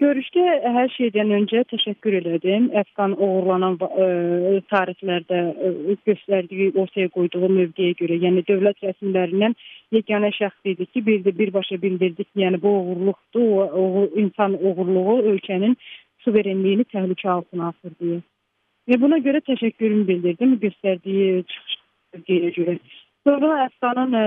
Görüşdə hər şeydən öncə təşəkkür elədim. Əfqan oğurlanan ə, e, tarixlərdə ə, e, göstərdiyi, ortaya qoyduğu mövqeyə görə, yəni dövlət rəsmilərindən yeganə şəxs idi ki, bir də birbaşa bildirdi ki, yəni bu oğurluqdur, o, o insan oğurluğu ölkənin suverenliyini təhlükə altına atır deyə. Və buna görə təşəkkürümü bildirdim göstərdiyi çıxışa görə. Sonra Əfqanın ə,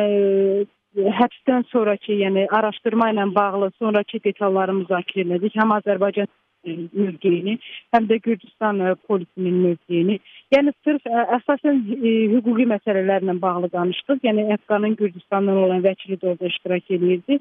həbsdən sonrakı, yəni araşdırma ilə bağlı sonrakı detalları müzakirə etdik. Həm Azərbaycan mövqeyini, həm də Gürcüstan polisinin mövqeyini. Yəni sırf ə, əsasən ə, hüquqi məsələlərlə bağlı danışdıq. Yəni Əfqanın Gürcüstandan olan vəkili də orada iştirak edirdi.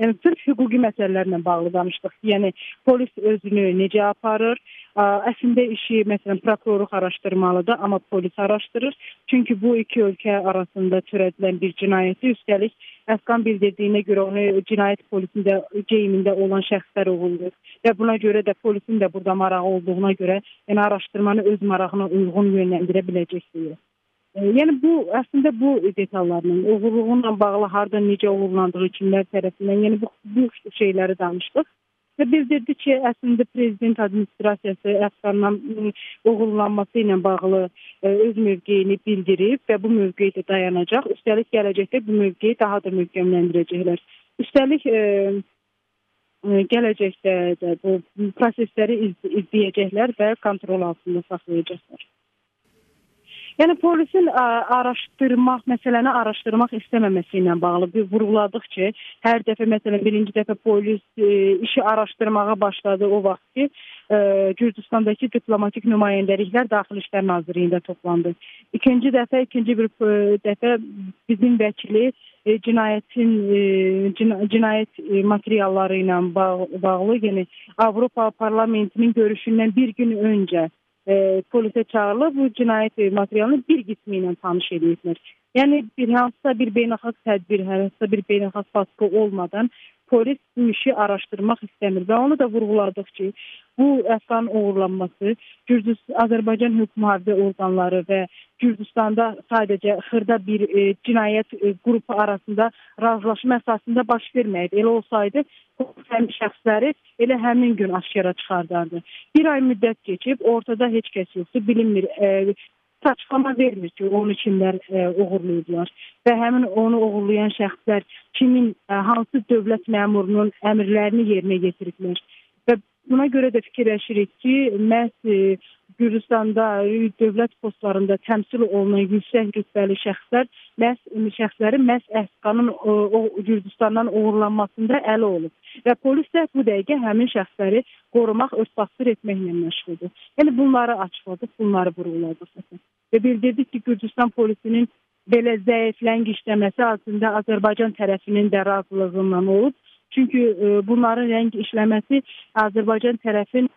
Yəni sırf hüquqi məsələlərlə bağlı danışdıq. Yəni polis özünü necə aparır, Əslində işi məsələn prokurorluq araşdırmalıdır, amma polis araşdırır. Çünki bu iki ölkə arasında törədilən bir cinayəti üstəlik Əfqan bildirdiyinə görə onu cinayət polisində geyimində olan şəxslər oğurlayır və buna görə də polisin də burada marağı olduğuna görə yəni araşdırmanı öz marağına uyğun yönləndirə biləcəkdir. Yəni bu əslində bu detallarla, oğurluğunla bağlı harda necə oğurlandığı kimlər tərəfindən, yəni bu, bu şeyləri danışdıq və bildirdi ki, əslində prezident administrasiyası Əfqandan oğurlanması ilə bağlı ə, öz mövqeyini bildirib və bu mövqedə dayanacaq. Üstəlik gələcəkdə bu mövqeyi daha da möhkəmləndirəcəklər. Üstəlik ə, ə, gələcəkdə də bu prosesləri iz, izləyəcəklər və kontrol altında saxlayacaqlar. Yəni polisin ə, araşdırmaq, məsələni araşdırmaq istəməməsi ilə bağlı bir vurğuladıq ki, hər dəfə məsələn birinci dəfə polis ə, e, işi araşdırmağa başladı o vaxt ki, ə, Gürcüstandakı diplomatik nümayəndəliklər Daxili İşlər Nazirliyində toplandı. İkinci dəfə, ikinci bir ə, dəfə bizim vəkili e, cinayətin e, cina, cinayət e, materialları ilə bağlı, bağlı, yəni Avropa Parlamentinin görüşündən bir gün öncə e, polisə çağırılıb bu cinayət materialının bir qismi ilə tanış ediblər. Yəni bir hansısa bir beynəlxalq tədbir, hansısa bir beynəlxalq baskı olmadan polis bu işi araşdırmaq istəmir və onu da vurğuladıq ki, bu Əfqan oğurlanması Gürcüstan Azərbaycan hüquq mühafizə orqanları və Gürcüstanda sadəcə xırda bir e, cinayət e, qrupu arasında razılaşma əsasında baş verməyib. Elə olsaydı həmin şəxsləri elə həmin gün aşkara çıxardardı. Bir ay müddət keçib, ortada heç kəs yoxdur, bilinmir. E, açıqlama vermir ki, onu kimlər e, oğurlayıblar və həmin onu oğurlayan şəxslər kimin, e, hansı dövlət məmurunun əmrlərini yerinə yetiriblər. Və buna görə də fikirləşirik ki, məhz e, Gürcüstanda dövlət postlarında təmsil olunan yüksək rütbəli şəxslər məhz şəxslərin məhz Əhqanın o, o Gürcüstandan uğurlanmasında əli olub və polis də bu dəqiqə həmin şəxsləri qorumaq, örtbasdır etməklə məşğuldur. Yəni bunları açıqladıq, bunları vurğuladıq. Və bildirdik ki, Gürcüstan polisinin belə zəiflənq işləməsi aslında Azərbaycan tərəfinin də razılığından olub. Çünki e, bunların rəng işləməsi Azərbaycan tərəfin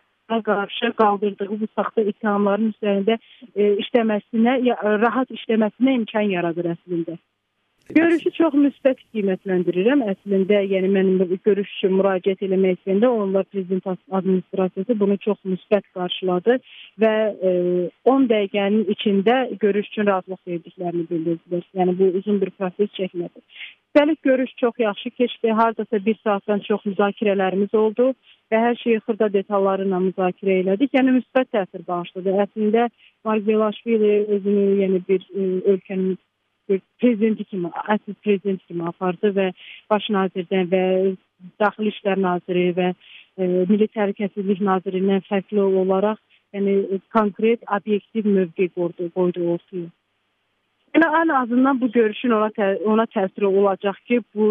qarşı qaldırdığı bu saxta ittihamların üzərində e, işləməsinə, rahat işləməsinə imkan yaradır əslində. Görüşü çox müsbət qiymətləndirirəm. Əslində, yəni mənim görüş üçün müraciət eləmək istəyəndə onlar prezident administrasiyası bunu çox müsbət qarşıladı və e, 10 dəqiqənin içində görüş üçün razılıq verdiklərini bildirdilər. Yəni bu uzun bir proses çəkmədi. Üstəlik görüş çox yaxşı keçdi. Hardasa bir saatdan çox müzakirələrimiz oldu və hər şeyi xırda detalları ilə müzakirə elədik. Yəni müsbət təsir bağışladı. Əslində Mark Belaşvili özünü yəni bir e, ölkənin prezidenti kimi, əsl prezident kimi apardı və baş nazirdən və daxili işlər naziri və e, Milli Təhlükəsizlik nazirindən fərqli olaraq, yəni konkret, obyektiv mövqe qoydu, qoydu ortaya. Yəni ən azından bu görüşün ona tə ona təsiri olacaq ki, bu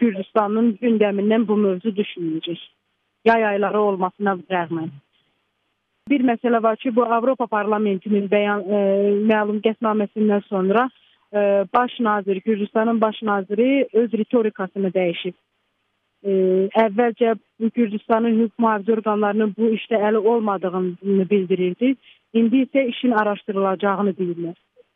Gürcüstanın gündəmindən bu mövzu düşməyəcək. Yay ayları olmasına rəğmən. Bir məsələ var ki, bu Avropa Parlamentinin bəyan e, məlum qətnaməsindən sonra baş nazir, Gürcüstanın baş naziri öz ritorikasını dəyişib. Əvvəlcə Gürcüstanın hüquq mühafizə orqanlarının bu işdə əli olmadığını bildirirdi. İndi isə işin araşdırılacağını deyirlər.